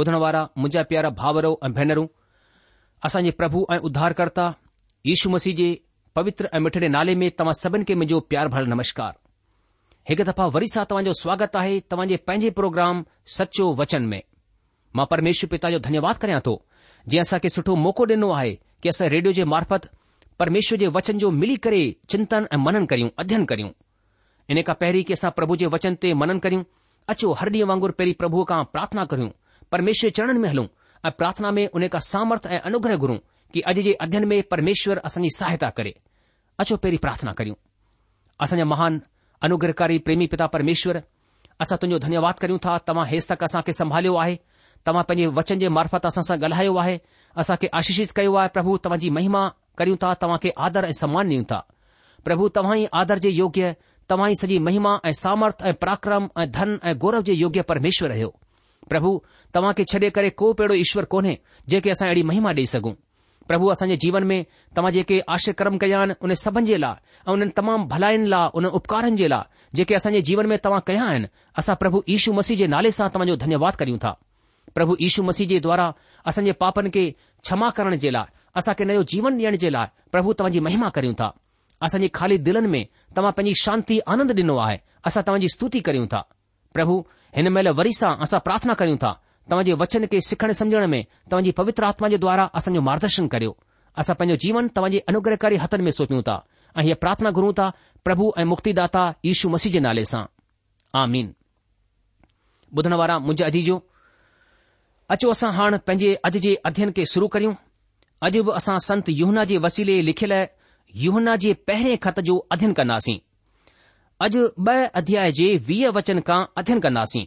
ॿुधण वारा मुंहिंजा प्यारा भावरो ऐं भेनरूं असांजे प्रभु ऐं उद्धारकर्ता यशू मसीह जे पवित्र ऐं मिठड़े नाले में तव्हां सभिनी खे मुंहिंजो प्यार भर नमस्कार हिकु दफ़ा वरी सां तव्हांजो स्वागत आहे तव्हांजे पंहिंजे प्रोग्राम सचो वचन में मां परमेश्वर पिता जो धन्यवाद करियां थो जीअं असांखे सुठो मौक़ो ॾिनो आहे की असां रेडियो जे मार्फत परमेश्वर जे वचन जो मिली करे चिंतन ऐं मनन करियूं अध्ययन करियूं इन खां पहिरीं की असां प्रभु जे वचन ते मनन करियूं अचो हर डी वांगुर पहिरीं प्रभु खां पार्थना करियूं परमेश्वर चरण में हलूं ऐं प्रार्थना में उन खां सामर्थ ऐं अनुग्रह घुरूं कि अॼु जे अध्ययन में परमेश्वर असांजी सहायता करे अचो पहिरीं प्रार्थना करियूं असांजा महान अनुग्रहकारी प्रेमी पिता परमेश्वर असां तुंहिंजो धन्यवाद करियूं था तव्हां हेसि तक असांखे संभालियो आहे तव्हां पंहिंजे वचन जे मार्फत असां सां ॻाल्हायो आहे असांखे आशीषित कयो आहे प्रभु तव्हांजी महिमा करियूं था तव्हांखे आदर ऐं सम्मान ॾियूं था प्रभु तव्हां ई आदर जे योग्य तव्हां ई सॼी महिमा ऐं सामर्थ ऐं पराक्रम ऐं धन ऐं गौरव जे योग्य परमेश्वर रहियो પ્રભુ તમાકે છડે કરે કો પેડો ઈશ્વર કોને જે કે આસા એડી મહિમા દે સગુ પ્રભુ આસન જીવન મે તમાજે કે આશીર્વાદ કરમ કયાને સબન જેલા અને તમામ ભલાઈન લા અને ઉપકારન જેલા જે કે આસન જીવન મે તવા કયા આસા પ્રભુ ઈશુ મસીજે નાલે સા તમજો ધન્યવાદ કરીઉં થા પ્રભુ ઈશુ મસીજે દ્વારા આસન પાપન કે ક્ષમા કરન જેલા આસા કે નયો જીવન લેન જેલા પ્રભુ તમજી મહિમા કરીઉં થા આસન ખાલી દિલન મે તમા પની શાંતિ આનંદ દિનુ આય આસા તમજી સ્તુતિ કરીઉં થા પ્રભુ એન મેલે વરીસા આસા પ્રાર્થના કર્યુ તા તમજી વચન કે સખને સમજણ મે તમજી પવિત્ર આત્મા જે દ્વારા અસન જો માર્ગદર્શન કર્યો આસા પંજો જીવન તમજી અનુગ્રહકારી હતન મે સોચ્યુ તા આહ પ્રાર્થના કરું તા પ્રભુ આ મુક્તિદાતા ઈશુ મસીજ નાલે સા આમીન બુધણવારા મુજે અજીજો અચો આસા હાણ પંજે અજજે અધ્યયન કે શુરુ કર્યુ અજબ આસા સંત યોહના જે વસીલે લખલે યોહના જે પહેરે ખત જો અધ્યયન કરનાસી अॼु ब॒ अध्याय जे वीह वचन खां अध्ययन कंदासीं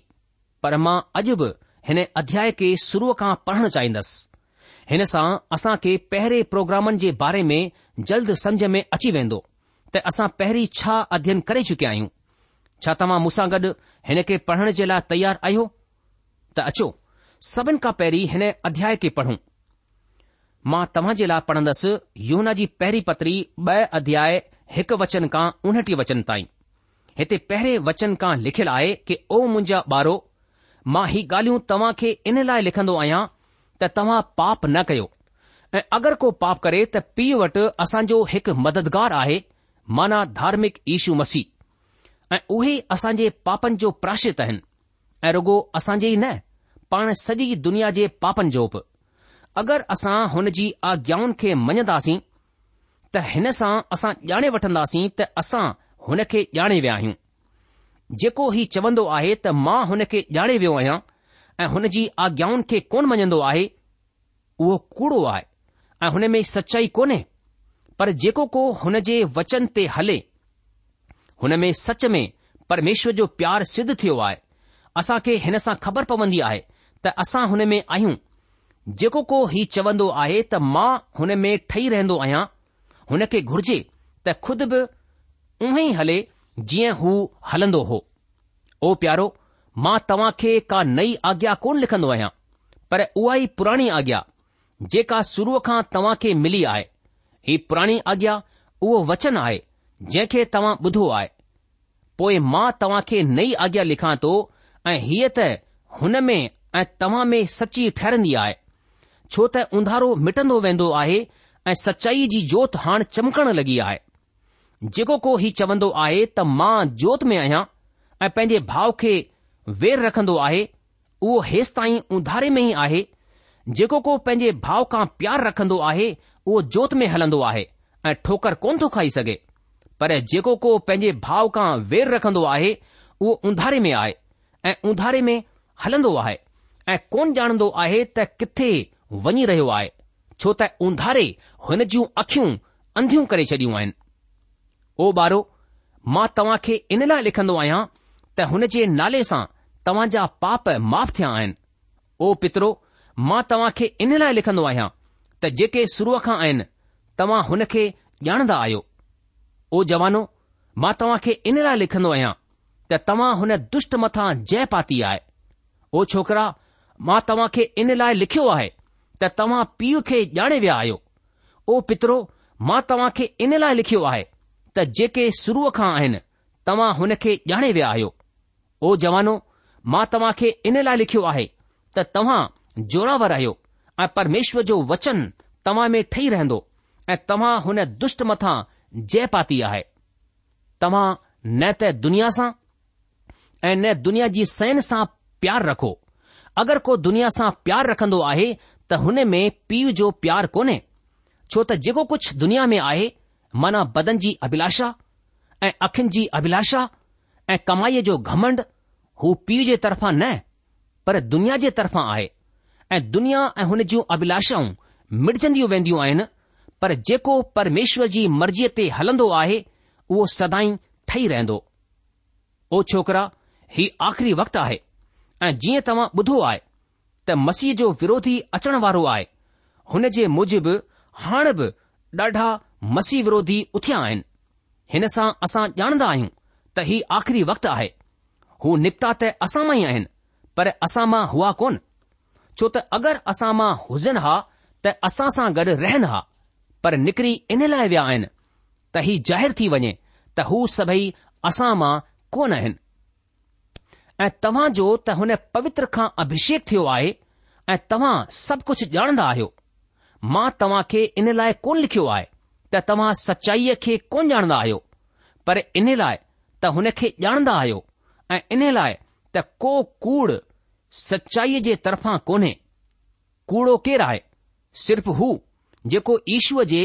पर मां अॼु बि हिन अध्याय खे शुरूअ खां पढ़ण चाहींदसि हिन सां असां खे पहिरें प्रोग्रामनि जे बारे में जल्द समझ में अची वेंदो त असां पहिरीं छा अध्ययन करे चुकिया आहियूं छा तव्हां मूंसां गॾु हिन खे पढ़ण जे लाइ तयार आहियो त अचो सभिनि खां पहिरीं हिन अध्याय खे पढ़ूं मां तव्हां जे लाइ पढ़ंदसि योना जी पहिरीं पत्री ॿ अध्याय हिकु वचन खां उणटीह वचन ताईं हिते पहिरें वचन खां लिखियलु आहे कि ओ मुंहिंजा ॿारो मां ही ॻाल्हियूं तव्हां खे इन लाइ लिखंदो आहियां त तव्हां पाप न कयो ऐं अगरि को पाप करे त पीउ वटि असांजो हिकु मददगार आहे माना धार्मिक ईशू मसीह ऐं उहे असांजे पापनि जो प्राशित आहिनि ऐं रुगो असांजे ई न पाण सॼी दुनिया जे पापनि जो बि अगरि असां हुन जी आज्ञाउनि खे मञन्दासीं त हिन सां असां ॼाणे वठंदासीं त असां हुन खे ॼाणे विया आहियूं जेको हीउ चवंदो आहे त मां हुन खे ॼाणे वियो आहियां ऐं हुन जी आज्ञाउनि खे कोन मञंदो आहे उहो कूड़ो आहे ऐं हुन में सचाई कोन्हे पर जेको को हुन जे वचन ते हले हुन में सच में परमेश्वर जो प्यारु सिद्ध थियो आहे असां खे हिन सां ख़बर पवंदी आहे त असां हुन में आहियूं जेको को हीउ चवंदो आहे त मां हुन में ठही रहंदो आहियां हुन खे घुर्जे त ख़ुदि बि उहे ई हले जीअं हू हलंदो हो ओ प्यारो मां तव्हां खे का नई आज्ञा कोन लिखंदो आहियां पर उहा ई पुराणी आज्ञा जेका शुरूअ खां तव्हां खे मिली आहे ही पुराणी आज्ञा उहो वचन आहे जंहिंखे तव्हां ॿुधो आहे पोइ मां तव्हां खे नई आज्ञा लिखां थो ऐं हीअ त हुन में ऐं तव्हां में सची ठहरंदी आहे छो त उंधारो मिटंदो वेंदो आहे ऐं सचाई जी जोति हाणे चमकण लॻी आहे जेको को हीउ चवंदो आहे त मां जोत में आहियां ऐं पंहिंजे भाउ खे वेर रखंदो आहे उहो हेसि ताईं उंधारे में ई आहे जेको को पंहिंजे भाउ खां प्यारु रखंदो आहे उहो जोत में हलंदो आहे ऐं ठोकर कोन थो खाई सघे पर जेको को पंहिंजे भाउ खां वेर रखंदो आहे उहो उंधारे में आहे ऐं उंधारे में हलंदो आहे ऐं कोन ॼाणंदो आहे त किथे वञी रहियो आहे छो त उंधारे हुन जूं अखियूं अंधियूं करे छॾियूं आहिनि ओ ॿारो मां तव्हां खे इन लाइ लिखंदो आहियां त हुन जे नाले सां तव्हां जा पाप माफ़ थिया आहिनि ओ पित्रो मां तव्हां खे इन लाइ लिखंदो आहियां त जेके शुरूअ खां आहिनि तव्हां हुन खे ॼाणंदा आहियो ओ जवानो मां तव्हां खे इन लाइ लिखंदो आहियां त तव्हां हुन दुष्ट मथां जय पाती आहे ओ छोकरा मां तव्हां खे इन लाइ लिखियो आहे त तव्हां पीउ खे ॼाणे विया आहियो ओ पित्रो मां तव्हां खे इन लाइ लिखियो आहे त जेके शुरूअ खां आहिनि तव्हां हुन खे ॼाणे विया आहियो ओ जवानो मां तव्हां खे इन लाइ लिखियो आहे त तव्हां जोड़ावर आहियो ऐं परमेश्वर जो वचन तव्हां में ठही रहंदो ऐं तव्हां हुन दुष्ट मथां जय पाती आहे तव्हां न त दुनिया सां ऐं न दुनिया जी सहन सां प्यारु रखो अगरि को दुनिया सां प्यारु रखंदो आहे त हुन में पीउ जो प्यारु कोन्हे छो त जेको कुझु दुनिया में आहे माना बदन जी अभिलाषा ऐं अखियुनि जी अभिलाषा ऐं कमाईअ जो घमंड हू पीउ जे तरफ़ां न पर दुनिया जे तरफ़ां आहे ऐं दुनिया ऐं हुन जूं अभिलाषाऊं मिटजूं वेंदियूं आहिनि पर जेको परमेश्वर जी मर्ज़ीअ ते हलंदो आहे उहो सदाई ठही रहंदो ओ छोकरा ही आख़िरी वक़्तु आहे ऐं जीअं तव्हां ॿुधो आहे त मसीह जो विरोधी अचण वारो आहे हुन जे मूजिबि हाणे बि ॾाढा मसी विरोधी उथिया आहिनि हिन सां असां ॼाणंदा आहियूं त हीउ आख़िरी वक़्तु आहे हू निपता त असां मां ई आहिनि पर असां मां हुआ कोन छो त अगरि असां मां हुजनि हा त असां सां गॾु रहनि हा पर निकिरी इन लाइ विया आहिनि त ही ज़ाहिरु थी वञे त हू सभई असां मां कोन आहिनि ऐं तव्हांजो त हुन पवित्र खां अभिषेक थियो आहे ऐं तव्हां सभु कुझु ॼाणंदा आहियो मां तव्हां खे इन लाइ कोन लिखियो आहे त तव्हां सचाईअ खे कोन ॼाणंदा आहियो पर इन लाइ त हुन खे ॼाणंदा आहियो ऐं इन लाइ त को कूड़ सचाईअ जे तरफ़ां कोन्हे कूड़ो केरु आहे सिर्फ़ हू जेको ईश्वर जे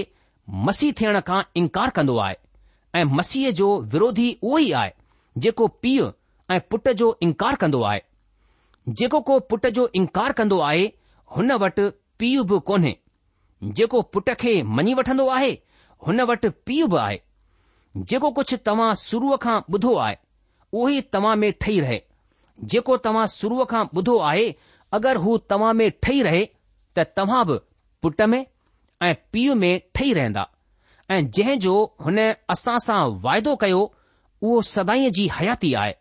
मसीह थियण खां इनकार कंदो आहे ऐं मसीह जो विरोधी उहो ई आहे जेको पीउ ऐं पुट जो इनकार कंदो आहे जेको को पुट जो इनकार कंदो आहे हुन वटि पीउ बि कोन्हे जेको पुट खे मञी वठंदो आहे हुन वटि पीउ बि आहे जेको कुझु तव्हां शुरूअ खां ॿुधो आहे उहो ई तव्हां में ठही रहे जेको तव्हां शुरूअ खां ॿुधो आहे अगरि हू तव्हां में ठही रहे त तव्हां बि पुट में ऐं पीउ में ठही रहंदा ऐं जंहिं जो हुन असां सां वाइदो कयो उहो सदाई जी हयाती आहे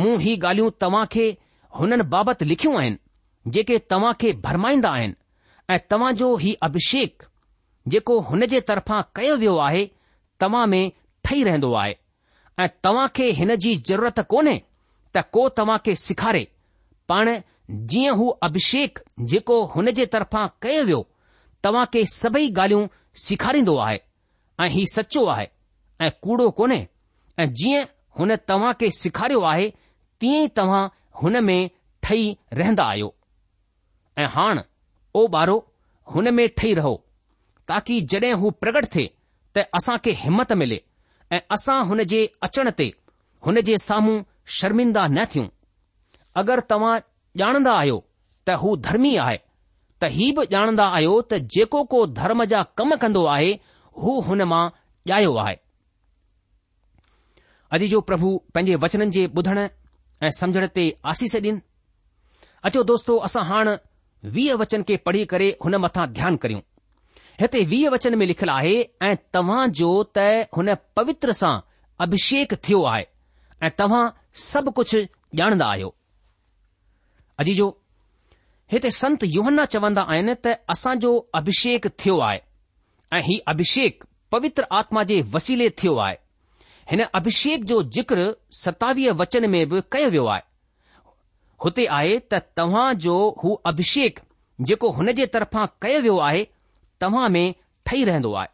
मूं ही ॻाल्हियूं तव्हां खे हुननि बाबति लिखियूं आहिनि जेके तव्हां खे भरमाईंदा आहिनि ऐं तव्हां जो ही अभिषेक जेको हुन जे तरफ़ां कयो वियो आहे तव्हां में ठही रहंदो आहे ऐं तव्हां खे हिन जी ज़रूरत कोन्हे त को तव्हां खे सेखारे पाण जीअं हू अभिषेक जेको हुन जे तरफ़ां कयो वियो तव्हां खे सभई ॻाल्हियूं सेखारींदो आहे ऐं ही सचो आहे ऐं कूड़ो कोन्हे ऐं जीअं हुन तव्हां खे सेखारियो आहे तीअं ई तव्हां हुन में ठही रहंदा आहियो ऐं हाण ओ ॿारो हुन में ठही रहो ताकी हू प्रगट थे त असां खे हिमत मिले ऐं असां हुन जे अचण ते हुन जे साम्हूं शर्मिंदा न थियूं अगरि तव्हां ॼाणंदा आहियो त हू धर्मी आहे त ही बि ॼाणंदा आहियो त जेको को धर्म जा कम कंदो आहे हू हुन मां ॼायो आहे अॼु जो प्रभु पंहिंजे वचन जे ॿुधण ऐं समझण ते आसीस ॾिन अचो दोस्तो असां हाणे वीह वचन खे पढ़ी करे हुन मथां ध्यानु करियूं हिते वीह वचन में लिखियलु आहे ऐं जो त हुन पवित्र सां अभिषेक थियो आहे ऐं तव्हां सभु कुझु ॼाणंदा आहियो अजीजो हिते संत योहन्ना चवंदा आहिनि त असांजो अभिषेक थियो आहे ऐं हीउ अभिषेक पवित्र आत्मा जे वसीले थियो आहे हिन अभिषेक जो जिक्र सतावीह वचन में बि कयो वियो आहे हुते आहे त जो हू अभिषेक जेको हुन जे तरफ़ां कयो वियो आहे तव्हां में ठही रहंदो आहे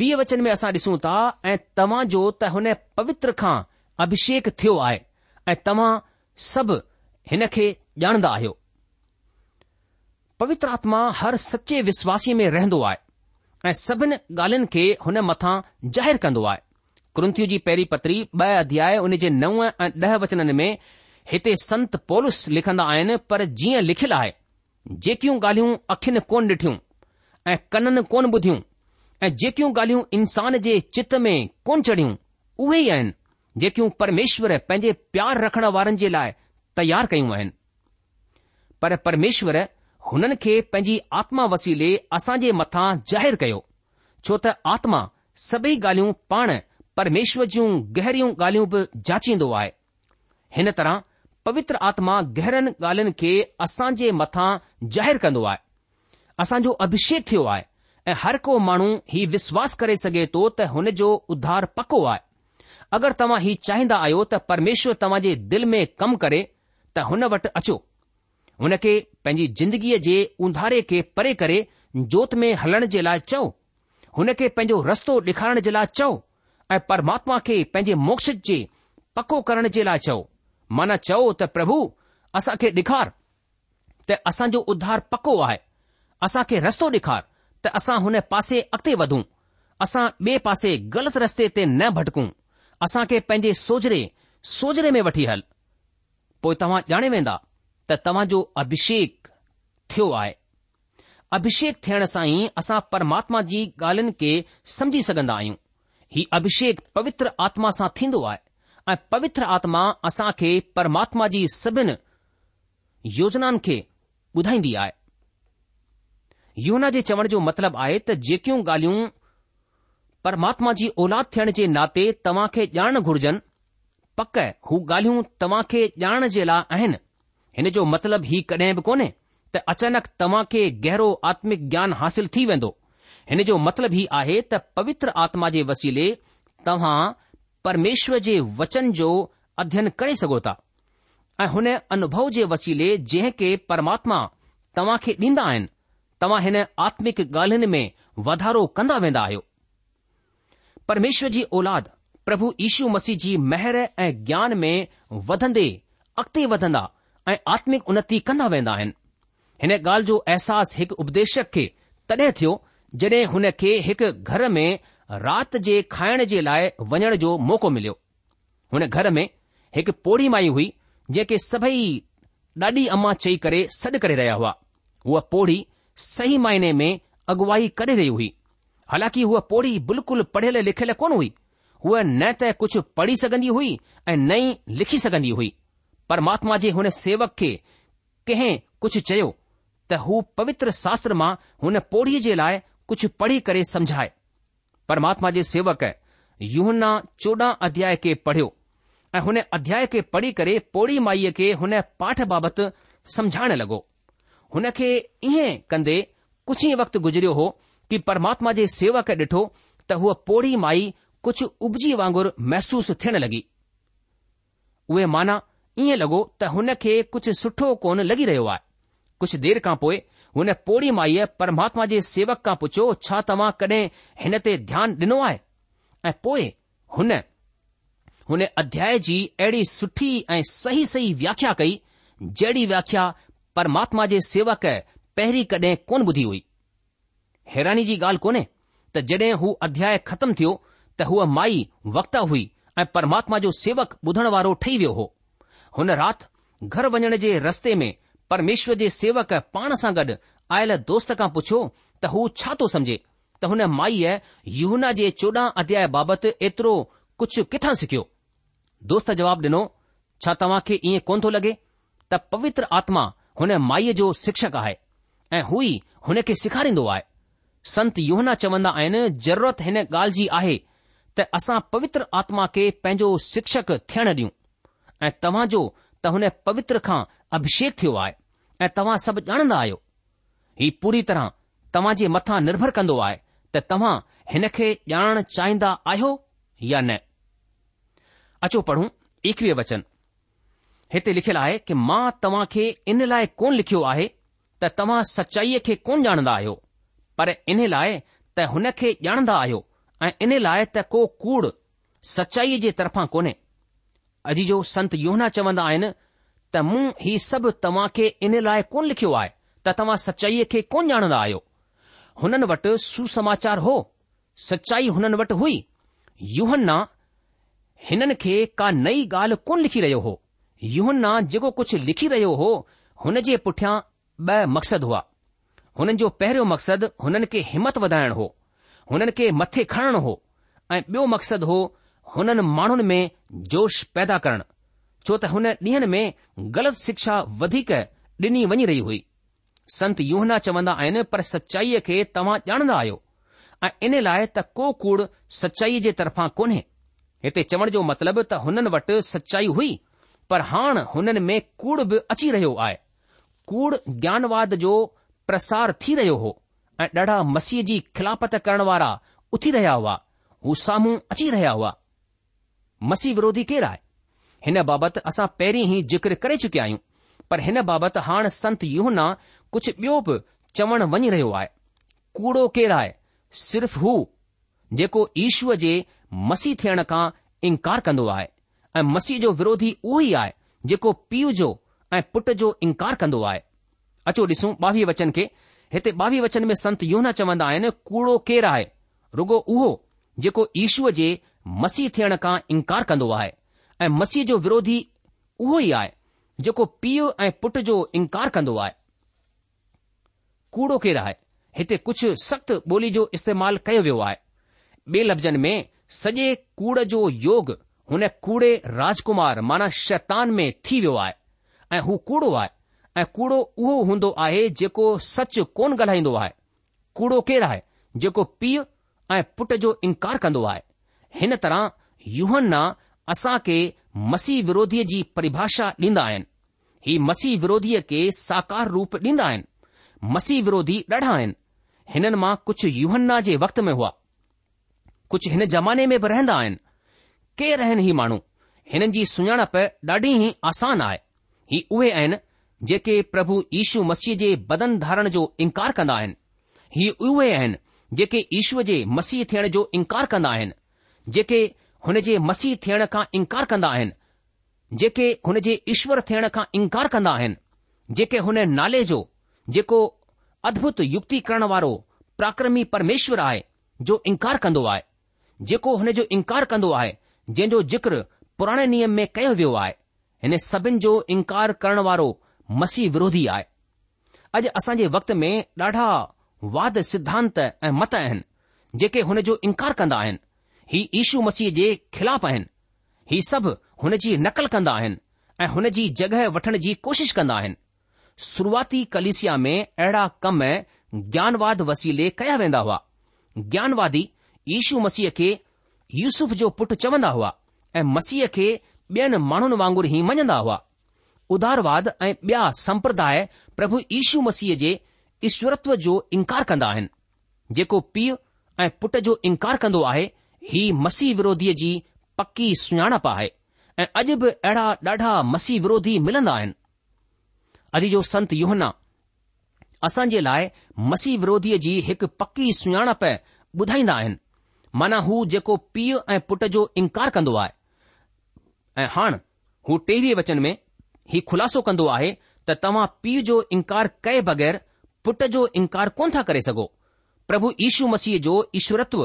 वीह वचन में असां ॾिसूं था ऐं तव्हां जो त हुन पवित्र खां अभिषेक थियो आहे ऐं तव्हां सभु हिन खे ॼाणंदा आहियो पवित्र आत्मा हर सचे विश्वासीअ में रहंदो आहे ऐं सभिनी ॻाल्हियुनि खे हुन मथां ज़ाहिरु कंदो आहे क्रंथियूं जी पहिरीं पत्री ॿ अध्याय उन जे नव ऐं ॾह वचननि में हिते संत पोलस लिखंदा आहिनि पर जीअं लिखियलु आहे जेकियूं ॻाल्हियूं अखियुनि कोन ॾिठियूं ऐं कननि कोन ॿुधियूं ऐं जेकियूं ॻाल्हियूं इंसान जे चित में कोन चढ़ियूं उहे ई आहिनि जेकियूं परमेश्वर पंहिंजे प्यार रखण वारनि जे लाइ तयार कयूं आहिनि पर परमेश्वर हुननि खे पंहिंजी आत्मा वसीले असां जे मथां ज़ाहिरु कयो छो त आत्मा सभई ॻाल्हियूं पाण परमेश्वर जूं गहरियूं ॻाल्हियूं बि जाचींदो आहे हिन तरह पवित्र आत्मा गहरनि ॻाल्हियुनि खे असां जे मथां ज़ाहिरु कंदो आहे असांजो अभिषेक थियो आहे ऐं हर को माण्हू हीउ विश्वास करे सघे थो त हुन जो उधार पको आहे अगरि तव्हां हीउ चाहींदा आहियो त परमेश्वर तव्हां जे दिलि में कमु करे त हुन वटि अचो हुन खे पंहिंजी ज़िंदगीअ जे उंधारे खे परे करे जोति में हलण जे लाइ चओ हुन खे पंहिंजो रस्तो ॾेखारण जे लाइ चओ ऐं परमात्मा खे पंहिंजे मोक्ष जे पको करण जे लाइ चओ माना चओ त प्रभु असांखे ॾेखार त असांजो उध्धार पको आहे असां खे रस्तो ॾेखार त असां हुन पासे अॻिते वधूं असां ॿिए पासे ग़लति रस्ते ते न भटकूं असां खे पंहिंजे सोजरे सोजरे में वठी हल पोइ तव्हां ॼाणे वेंदा त तव्हां जो अभिषेक थियो आहे अभिषेक थियण सां ई असां परमात्मा जी ॻाल्हियुनि खे समझी सघंदा आहियूं ही अभिषेक पवित्र आत्मा सां थींदो आहे ऐं पवित्र आत्मा असां खे परमात्मा जी सभिनि योजनाउनि खे ॿुधाईंदी आहे यौना जे चवण जो मतिलबु आहे त जेकियूं ॻाल्हियूं परमात्मा जी औलाद थियण जे नाते तव्हां खे ॼाण घुर्जन पक हू ॻाल्हियूं तव्हां खे ॼाण जे लाइ आहिनि हिन जो मतिलबु ही कॾहिं बि कोन्हे त अचानक तव्हां खे गहरो आत्मिक ज्ञान हासिल थी वेंदो हिन जो मतिलबु हीउ आहे त पवित्र आत्मा जे वसीले तव्हां परमेश्वर जे वचन जो अध्ययन करे सघो था ऐं हुन अनुभव जे वसीले जंहिं खे परमात्मा तव्हां खे ॾींदा आहिनि तव्हां हिन आत्मिक ॻाल्हियुनि में वाधारो कंदा वेंदा आहियो परमेश्वर जी औलाद प्रभु यीशू मसीह जी महर ऐं ज्ञान में वधंदे अॻिते वधंदा ऐं आत्मिक उन्नति कंदा वेंदा आहिनि हिन ॻाल्हि जो अहसासु हिकु उपदेशक खे तॾहिं थियो जॾहिं हुन खे हिकु घर में राति जे खाइण जे लाइ वञण जो मौको मिलियो हुन घर में हिकु पोड़ी माई हुई जेके सभई ॾाॾी अम्मा चई करे सॾु करे रहिया हुआ उहा पोड़ी सही मायने में अगुवाई करे रही हुई हालांकि हुआ पोड़ी बिल्कुल पढ़ियल लिखियल कोन हुई हूअ न त कुझु पढ़ी सघंदी हुई ऐं न ई लिखी सघंदी हुई परमात्मा जे हुन सेवक खे कंहिं कुझु चयो त हू पवित्र शास्त्र मां हुन पोड़ीअ जे लाइ कुझु पढ़ी करे समझाए परमात्मा जे सेवक यूहना चोॾहं अध्याय खे पढ़ियो ऐं हुन अध्याय खे पढ़ी करे पोड़ी माईअ खे हुन पाठ बाबति समझाइण लॻो हुन खे ईअं कंदे कुझु ई वक़्तु गुज़रियो हो कि परमात्मा जे सेवक ॾिठो त हूअ पोड़ी माई कुझु उबजी वांगुरु महसूसु थियण लॻी उहे माना ईअं लॻो त हुन खे कुझु सुठो कोन लॻी रहियो आहे कुझु देर खां पोइ हुन पोड़ी माईअ परमात्मा जे सेवक खां पुछियो छा तव्हां कॾहिं हिन ते ध्यानु ॾिनो आहे ऐं पोइ हुन हुन अध्याय जी अहिड़ी सुठी ऐं सही सही व्याख्या कई जहिड़ी व्याख्या परमात्मा जे सेवक पहिरीं कडहिं कोन ॿुधी हुई हैरानी जी ॻाल्हि कोन्हे त जॾहिं हू अध्याय ख़तमु थियो त हूअ माई वक्ता हुई ऐं परमात्मा जो सेवक ॿुधण वारो ठही वियो हो हुन राति घर वञण जे रस्ते में परमेश्वर जे सेवक पाण सां गॾु आयल दोस्त खां पुछियो त हू छा थो समझे त हुन माईअ यहूना जे चोॾहं अध्याय बाबति एतिरो कुझु किथां सिखियो दोस्त जवाब डि॒नो छा तव्हां खे ईअं कोन थो लॻे त पवित्र आत्मा हुन माईअ जो शिक्षक आहे ऐं हू ई हुन खे सेखारींदो आहे संत योहना चवंदा आहिनि ज़रूरत हिन ॻाल्हि जी आहे त असां पवित्र आत्मा खे पंहिंजो शिक्षक थियण ॾियूं ऐं तव्हां जो त हुन पवित्र खां अभिषेक थियो आहे ऐं तव्हां सभु ॼाणंदा आहियो ही पूरी तरह तव्हां जे मथां निर्भर कंदो आहे त तव्हां हिन खे ॼाणणु चाहींदा आहियो या न अचो पढ़ूं एकवीह वचन हिते लिखियलु आहे की मां तव्हां खे इन लाइ कोन लिखियो आहे त तव्हां सचाईअ खे कोन ॼाणंदा आहियो पर इन लाइ त हुन खे ॼाणंदा आहियो ऐं इन लाइ त को कूड़ सचाईअ जे तरफ़ां कोन्हे अॼु जो संत योहना चवंदा आहिनि त मूं ही सभु तव्हां खे इन लाइ कोन लिखियो आहे त तव्हां सचाईअ खे कोन ॼाणंदा आहियो हुननि वटि सुसमाचार हो सचाई हुननि वटि हुई योहना हिननि खे का नई ॻाल्हि कोन लिखी रहियो हो युन्ना जेको कुझु लिखी रहियो हो हुन जे पुठियां ॿ मक़सदु हुआ हुननि जो पहिरियों मक़सदु हुननि खे हिमत वधाइण हो हुननि खे मथे खणणु हो ऐं ॿियो मक़सदु हो हुननि माण्हुनि में जोश पैदा करणु छो त हुन ॾींहनि में ग़लति शिक्षा वधीक ॾिनी वञी रही हुई संत यूहना चवंदा आहिनि पर सचाईअ खे तव्हां ॼाणंदा आहियो ऐं इन लाइ त को कूड़ सचाईअ जे तरफ़ां कोन्हे हिते चवण जो मतिलबु त हुननि वटि सचाई हुई पर हाणे हुननि में कूड़ बि अची रहियो आहे कूड़ ज्ञानवाद जो प्रसार थी रहियो हो ऐं ॾाढा मसीह जी खिलापत करण वारा उथी रहिया हुआ हू साम्हूं अची रहिया हुआ मसीह विरोधी केरु आहे हिन बाबति असां पहिरीं ई ज़िक्र करे चुकिया आहियूं पर हिन बाबति हाणे संत यूहना कुझु ॿियो बि चवण वञी रहियो आहे कूड़ो केरु आहे सिर्फ़ हू जेको ईश्वर जे मसीह थियण खां इनकार कंदो आहे ऐं मसीह जो विरोधी उहो ई आहे जेको पीउ जो ऐं पुट जो इनकार कंदो आहे अचो ॾिसूं ॿावीह वचन खे हिते ॿावीह वचन में संत यो न चवंदा आहिनि कूड़ो केरु आहे रुॻो उहो जेको ईशूअ जे मसीह थियण खां इनकार कंदो आहे ऐं मसीह जो विरोधी उहो ई आहे जेको पीउ ऐं पुट जो इनकार कंदो आहे कूड़ो केरु आहे हिते कुझु सख़्तु ॿोली जो इस्तेमालु कयो वियो आहे बे॒ लफ़्ज़नि में सॼे कूड़ जो हुन कूड़े राजकुमार माना शैतान में थी वियो आहे ऐं हू कूड़ो आहे ऐं कूड़ो उहो हूंदो आहे जेको सच कोन ॻाल्हाईंदो आहे कूड़ो केरु आहे जेको पीउ ऐं पुट जो इनकार कंदो आहे हिन तरह युहन्ना असां खे मसीह विरोधीअ जी परिभाषा ॾींदा आहिनि ही मसीह विरोधीअ खे साकार रूप ॾींदा आहिनि मसीह विरोधी ॾाढा आहिनि हिननि मां कुझु युहन्ना जे वक़्त में हुआ कुझु हिन ज़माने में बि रहंदा आहिनि केर आहिनि ही माण्हू हिननि जी सुञाणप ॾाढी ई आसान आहे ही उहे आहिनि जेके प्रभु यीशू मसीह जे बदन धारण जो इनकार कंदा आहिनि ही उहे आहिनि जेके ईश्वर जे मसीह थियण जो इनकार कंदा आहिनि जेके हुन जे मसीह थियण खां इनकार कंदा आहिनि जेके हुन जे ईश्वर थियण खां इनकार कंदा आहिनि जेके हुन नाले जो जेको अद्भुत युक्ति करण वारो परक्रमी परमेश्वर आहे जो इनकार कंदो आहे जेको हुन जो इनकार कंदो आहे जंहिंजो ज़िक्र पुराणे नियम में कयो वियो आहे हिन सभिनि जो इनकार करण वारो मसीह विरोधी आहे अॼु असां जे वक़्त में ॾाढा वाद सिद्धांत ऐं मत आहिनि जेके हुन जो इनकार कंदा आहिनि ही ईशू मसीह जे ख़िलाफ़ आहिनि ही सभु हुन जी नकल कंदा आहिनि ऐं हुन जी जॻहि वठण जी कोशिश कंदा आहिनि शुरूआती कलिसिया में अहिड़ा कम ज्ञानवाद वसीले कया वेंदा हुआ ज्ञानवादी ईशू मसीह खे यूसुफ़ जो पुटु चवंदा हुआ ऐं मसीह खे ॿियनि माण्हुनि वांगुरु ई मञंदा हुआ उदारवाद ऐं ॿिया संप्रदाय प्रभु यीशू मसीह जे ईश्वरत्व जो इनकार कंदा आहिनि जेको पीउ ऐं पुट जो इनकार कंदो आहे ही मसीह विरोधीअ जी पकी सुञाणप आहे ऐं अॼु बि अहिड़ा ॾाढा मसीह विरोधी मिलंदा आहिनि अॼु जो संत असां जे लाइ मसीह विरोधीअ जी हिकु पकी सुञाणप ॿुधाईंदा आहिनि माना हू जेको पीउ ऐं पुट जो इनकार कंदो आहे ऐं हाणे हू टेवीह वचन में ही खुलासो कंदो आहे त तव्हां पीउ जो इनकार कए बगैर पुट जो इनकार कोन था करे सघो प्रभु ईशू मसीह जो ईश्वरत्व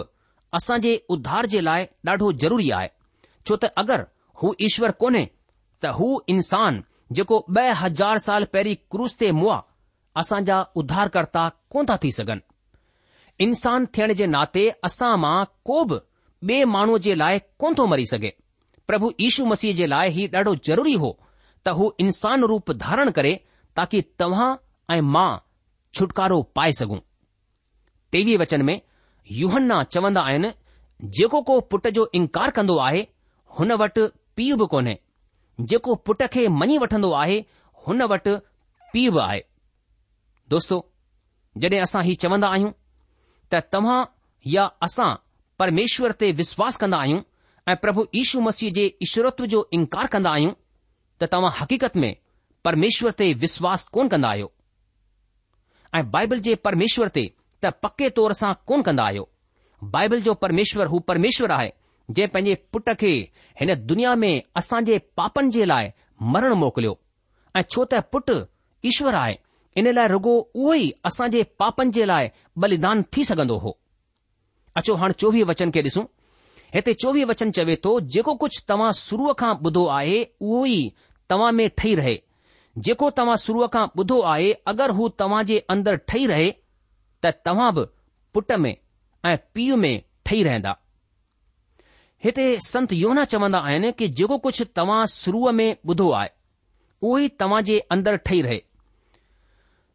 असांजे उध्धार जे लाइ ॾाढो ज़रूरी आहे छो त अगर हू ईश्वर कोन्हे त हू इंसान जेको ब हज़ार साल पहिरीं क्रूज़ ते मुआ असांजा उध्धार कोन था थी सघनि इंसान थियण जे नाते असां मां को बि ॿिए माण्हूअ जे लाइ कोन थो मरी सघे प्रभु यीशू मसीह जे लाइ ही ॾाढो ज़रूरी हो त हू इंसान रूप धारण करे ताकी तव्हां ऐं मां छुटकारो पाए सघूं टेवीह वचन में यूहन्ना चवंदा आहिनि जेको को पुट जो इनकार कंदो आहे हुन वटि पीउ बि कोन्हे जेको पुट खे मञी वठंदो आहे हुन वटि पीउ बि आहे दोस्तो जॾहिं असां हीउ चवंदा आहियूं त तव्हां या असां परमेश्वर ते विश्वास कंदा आहियूं ऐं प्रभु यीशू मसीह जे ईश्वरत्व जो इनकार कंदा आहियूं त तव्हां हक़ीक़त में परमेश्वर ते विश्वास कोन कंदा आहियो ऐं बाइबल जे परमेश्वर ते त पके तौर सां कोन कंदा आहियो बाइबल जो परमेश्वर हू परमेश्वर आहे जंहिं पंहिंजे पुट खे हिन दुनिया में असांजे पापनि जे लाइ मरण मोकिलियो ऐं छो त पुटु ईश्वर आहे इन लाइ रुगो उहो ई असां जे पापनि जे लाइ बलिदान थी सघंदो हो अचो हाणे चोवीह वचन खे ॾिसूं हिते चोवीह वचन चवे थो जेको कुझु तव्हां शुरूअ खां ॿुधो आहे उहो ई तव्हां में ठही रहे जेको तव्हां शुरूअ खां ॿुधो आहे अगरि हू तव्हां जे अंदरि ठही रहे त तव्हां बि पुट में ऐं पीउ में ठही रहंदा हिते संत योना चवंदा आहिनि कि जेको कुझु तव्हां शुरूअ में ॿुधो आहे उहो ई तव्हां जे अंदरि ठही रहे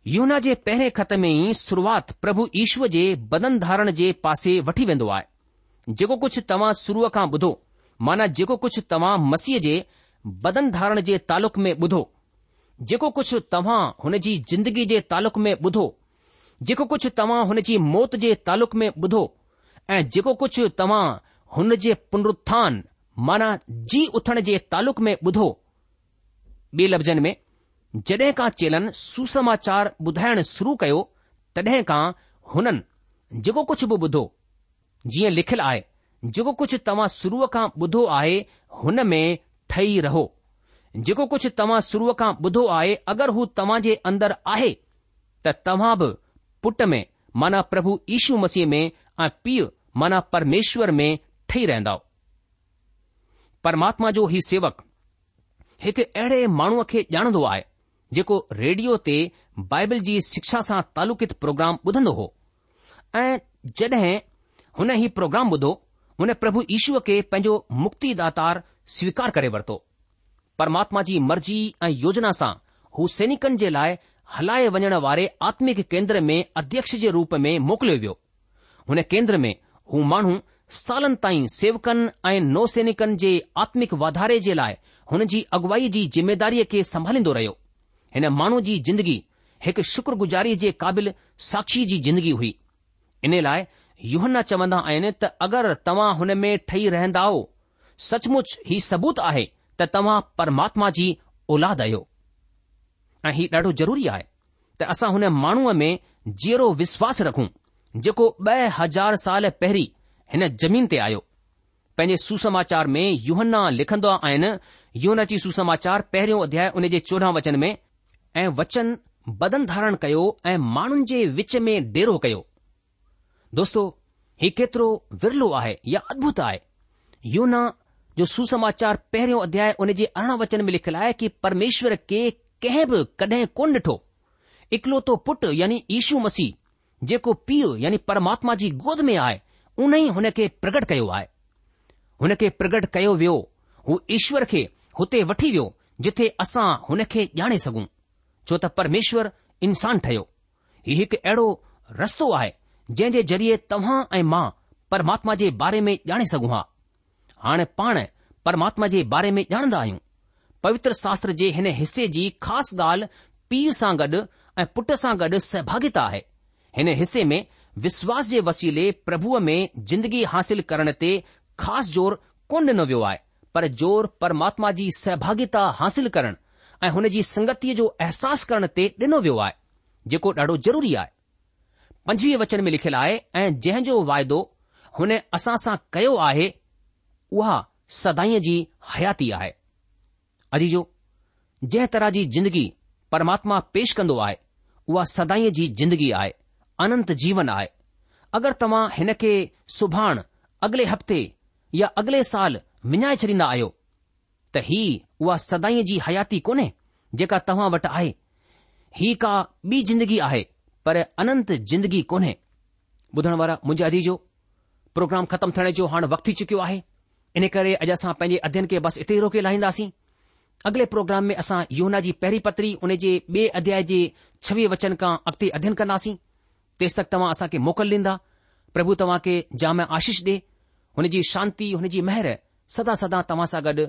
यूना जे पहिरें खत में ई सुरूआति प्रभु ईश्वर जे बदन धारण जे पासे वठी वेंदो आहे जेको कुझु तव्हां शुरुअ खां ॿुधो माना जेको कुझु तव्हां मसीह जे बदन धारण जे तालुक़ में ॿुधो जेको कुझु तव्हां हुन जी जिंदगी जे तालुक़ में ॿुधो जेको कुझु तव्हां हुन जी मौत जे तालुक़ में ॿुधो ऐं जेको कुझु तव्हां हुन जे पुनरु्थान माना जी उथण जे तालुक़ में ॿुधो लफ़्ज़नि में जॾहिं खां चेलन सुसमाचार ॿुधाइण शुरू कयो तॾहिं खां हुननि जेको कुझु बि ॿुधो जीअं लिखियलु आहे जेको कुझु तव्हां शुरूअ खां ॿुधो आहे हुन में ठही रहो जेको कुझु तव्हां शुरूअ खां ॿुधो आहे अगरि हू तव्हां जे अंदरि आहे त तव्हां बि पुट में माना प्रभु ईशू मसीह में ऐं पीउ माना परमेश्वर में ठही रहंदव परमात्मा जो ही सेवक हिकु अहिड़े माण्हूअ खे ॼाणंदो आहे जेको रेडियो ते बाइबल जी शिक्षा सां तालुकित प्रोग्राम ॿुधंदो हो ऐं जड॒हिं हुन ही प्रोग्राम ॿुधो हुन प्रभु ईश्व खे पंहिंजो मुक्तिदातार स्वीकार करे वरितो परमात्मा जी मर्ज़ी ऐं योजना सां हू सैनिकनि जे लाइ हलाए वञण वारे आत्मिक केंद्र में अध्यक्ष जे रूप में मोकिलियो वियो हुन केंद्र में हू माण्हू सालनि ताईं सेवकनि ऐं नौसैनिकनि जे आत्मिक वाधारे जे लाइ हुन जी अगुवाई जी जिमेदारीअ खे संभालींदो रहियो हिन माण्हू जी जिंदगी हिकु शुक्रगुज़ारी जे क़ाबिल साक्षी जी जिंदगी हुई इन लाइ युहन्न चवंदा आहिनि त अगरि तव्हां हुन में ठही रहंदाओ सचमुच ही सबूत आहे त तव्हां परमात्मा जी औलाद आहियो ऐं हीउ ॾाढो ज़रूरी आहे त असां हुन माण्हूअ में जहिड़ो विश्वास रखूं जेको ॿ हज़ार साल पहिरीं हिन जमीन ते आयो पंहिंजे सुसमाचार में यूहना लिखंदा आहिनि योन जी सुसमाचार पहिरियों अध्याय उन जे चोॾहं वचन में ऐं वचन बदन धारण कयो ऐं माण्हुनि जे विच में डेरो कयो दोस्तो ही केतिरो विरलो आहे या अद्भुत आहे यूना, जो सुसमाचार पहिरियों अध्याय उन जे अरिड़हं वचन में लिखल आहे कि परमेश्वर के कंहिं बि कडहिं कोन ॾिठो इकलोतो पुटु यानी ईशू मसीह जेको पीउ यानी परमात्मा जी गोद में आहे उन ई हुन खे प्रगट कयो आहे हुन खे प्रगट कयो वियो हू ईश्वर खे हुते वठी वियो जिथे असां हुन खे ॼाणे सघूं छो त परमेश्वर इंसान ठहियो हीउ हिकु अहिड़ो रस्तो आहे जंहिं जे ज़रिए तव्हां ऐं मां परमात्मा जे बारे में ॼाणे सघूं हा हाणे पाण परमात्मा जे बारे में ॼाणंदा आहियूं पवित्र शास्त्र जे हिन हिसे जी ख़ासि ॻाल्हि पीउ सां गॾु ऐं पुट सां गॾु सहभागिता आहे हिन हिसे में विश्वास जे वसीले प्रभुअ में जिंदगी हासिल करण ते ख़ासि ज़ोर कोन ॾिनो वियो आहे पर जोर परमात्मा जी सहभागिता हासिल करणु ऐं हुन जी संगतीअ जो अहसासु करण ते ॾिनो वियो आहे जेको ॾाढो ज़रूरी आहे पंजवीह वचन में लिखियलु आहे ऐं जंहिं जो वाइदो हुन असां सां कयो आहे उहा सदाईअ जी हयाती आहे अजीजो जंहिं तरह जी जिंदगी परमात्मा पेश कंदो आहे उहा सदाईअ जी जिंदगी आहे अनंत जीवन आहे अगरि तव्हां हिन खे सुभाणे अॻिले हफ़्ते या अॻिले साल विञाए छॾींदा आहियो त ही उहा सदाई जी हयाती कोन्हे जेका तव्हां वटि आहे ही का ॿी जिंदगी आहे पर अनंत जिंदगी कोन्हे ॿुधण वारा मुंहिंजे अदीजो प्रोग्राम ख़तमु थियण जो हाणे वक़्तु थी चुकियो आहे इन करे अॼु असां पंहिंजे अध्ययन खे बसि इते ई रोके लाहींदासीं अॻिले प्रोग्राम में असां योना जी पहिरीं पत्री उन जे ॿिए अध्याय जे छवीह वचन खां अॻिते अध्ययन कंदासीं तेसि तक तव्हां असांखे मोकल ॾींदा प्रभु तव्हां खे जाम आशीष ॾे हुन जी शांती हुन जी महिर सदा सदा तव्हां सां गॾु